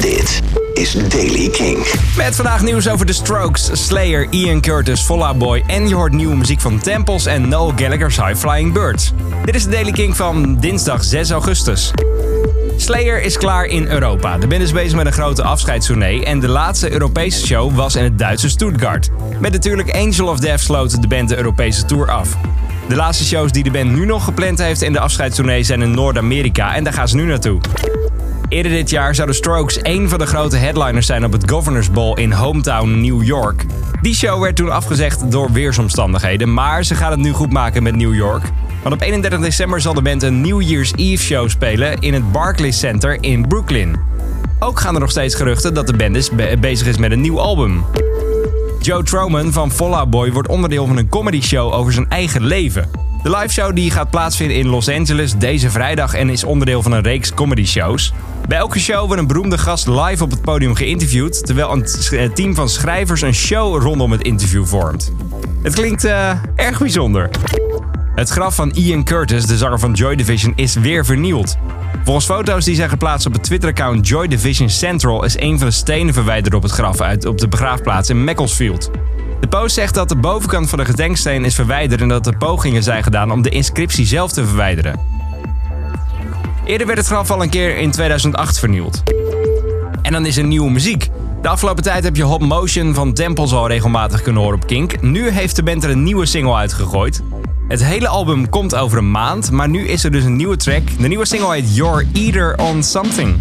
Dit is Daily King. Met vandaag nieuws over The Strokes, Slayer, Ian Curtis, Fall Out Boy en je hoort nieuwe muziek van Temples en Noel Gallagher's High Flying Birds. Dit is de Daily King van dinsdag 6 augustus. Slayer is klaar in Europa. De band is bezig met een grote afscheidstournee en de laatste Europese show was in het Duitse Stuttgart. Met natuurlijk Angel of Death sloot de band de Europese tour af. De laatste shows die de band nu nog gepland heeft in de afscheidstournee zijn in Noord-Amerika en daar gaan ze nu naartoe. Eerder dit jaar zouden Strokes één van de grote headliners zijn op het Governors Ball in hometown New York. Die show werd toen afgezegd door weersomstandigheden, maar ze gaan het nu goed maken met New York. Want op 31 december zal de band een New Year's Eve show spelen in het Barclays Center in Brooklyn. Ook gaan er nog steeds geruchten dat de band bezig is met een nieuw album. Joe Troman van Fallout Boy wordt onderdeel van een comedy show over zijn eigen leven. De liveshow die gaat plaatsvinden in Los Angeles deze vrijdag en is onderdeel van een reeks comedy shows. Bij elke show wordt een beroemde gast live op het podium geïnterviewd, terwijl een team van schrijvers een show rondom het interview vormt. Het klinkt uh, erg bijzonder. Het graf van Ian Curtis, de zanger van Joy Division, is weer vernield. Volgens foto's die zijn geplaatst op het Twitter-account Joy Division Central is een van de stenen verwijderd op het graf uit op de begraafplaats in Macclesfield. De post zegt dat de bovenkant van de gedenksteen is verwijderd en dat er pogingen zijn gedaan om de inscriptie zelf te verwijderen. Eerder werd het graf al een keer in 2008 vernield. En dan is er nieuwe muziek. De afgelopen tijd heb je Hot Motion van Temples al regelmatig kunnen horen op Kink. Nu heeft de band er een nieuwe single uitgegooid. Het hele album komt over een maand, maar nu is er dus een nieuwe track. De nieuwe single heet You're Either on Something.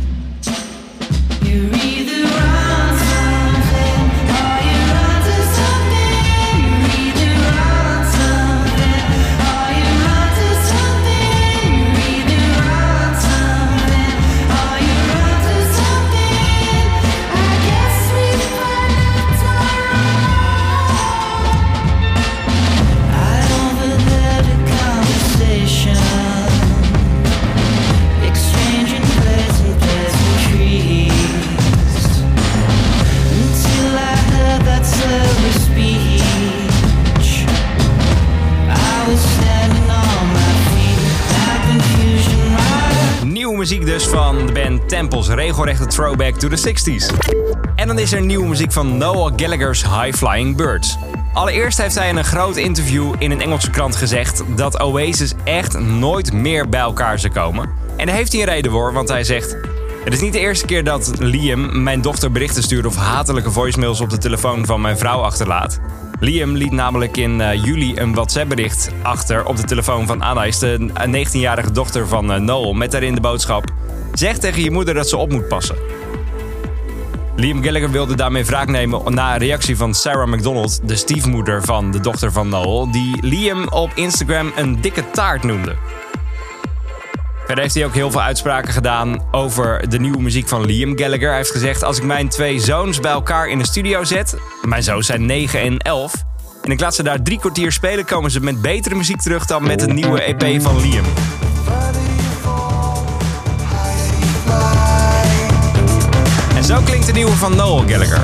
Muziek dus van de band Temples, regelrechte throwback to the 60s. En dan is er nieuwe muziek van Noah Gallagher's High Flying Birds. Allereerst heeft hij in een groot interview in een Engelse krant gezegd dat Oasis echt nooit meer bij elkaar zou komen. En daar heeft hij een reden voor, want hij zegt: Het is niet de eerste keer dat Liam mijn dochter berichten stuurt of hatelijke voicemails op de telefoon van mijn vrouw achterlaat. Liam liet namelijk in uh, juli een WhatsApp-bericht achter op de telefoon van Anais, de 19-jarige dochter van uh, Noel, met daarin de boodschap: Zeg tegen je moeder dat ze op moet passen. Liam Gallagher wilde daarmee wraak nemen na een reactie van Sarah McDonald, de stiefmoeder van de dochter van Noel, die Liam op Instagram een dikke taart noemde. Verder heeft hij ook heel veel uitspraken gedaan over de nieuwe muziek van Liam Gallagher. Hij heeft gezegd: Als ik mijn twee zoons bij elkaar in de studio zet, mijn zoons zijn 9 en 11, en ik laat ze daar drie kwartier spelen, komen ze met betere muziek terug dan met de nieuwe EP van Liam. En zo klinkt de nieuwe van Noel Gallagher.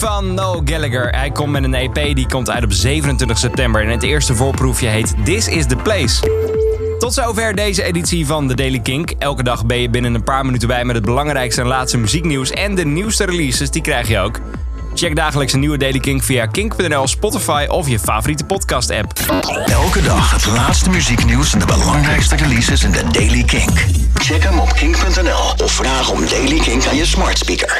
Van No Gallagher. Hij komt met een EP die komt uit op 27 september. En het eerste voorproefje heet This is the Place. Tot zover deze editie van The Daily Kink. Elke dag ben je binnen een paar minuten bij met het belangrijkste en laatste muzieknieuws. En de nieuwste releases, die krijg je ook. Check dagelijks een nieuwe Daily Kink via kink.nl, Spotify of je favoriete podcast-app. Elke dag het laatste muzieknieuws en de belangrijkste releases in de Daily Kink. Check hem op kink.nl of vraag om Daily Kink aan je smart speaker.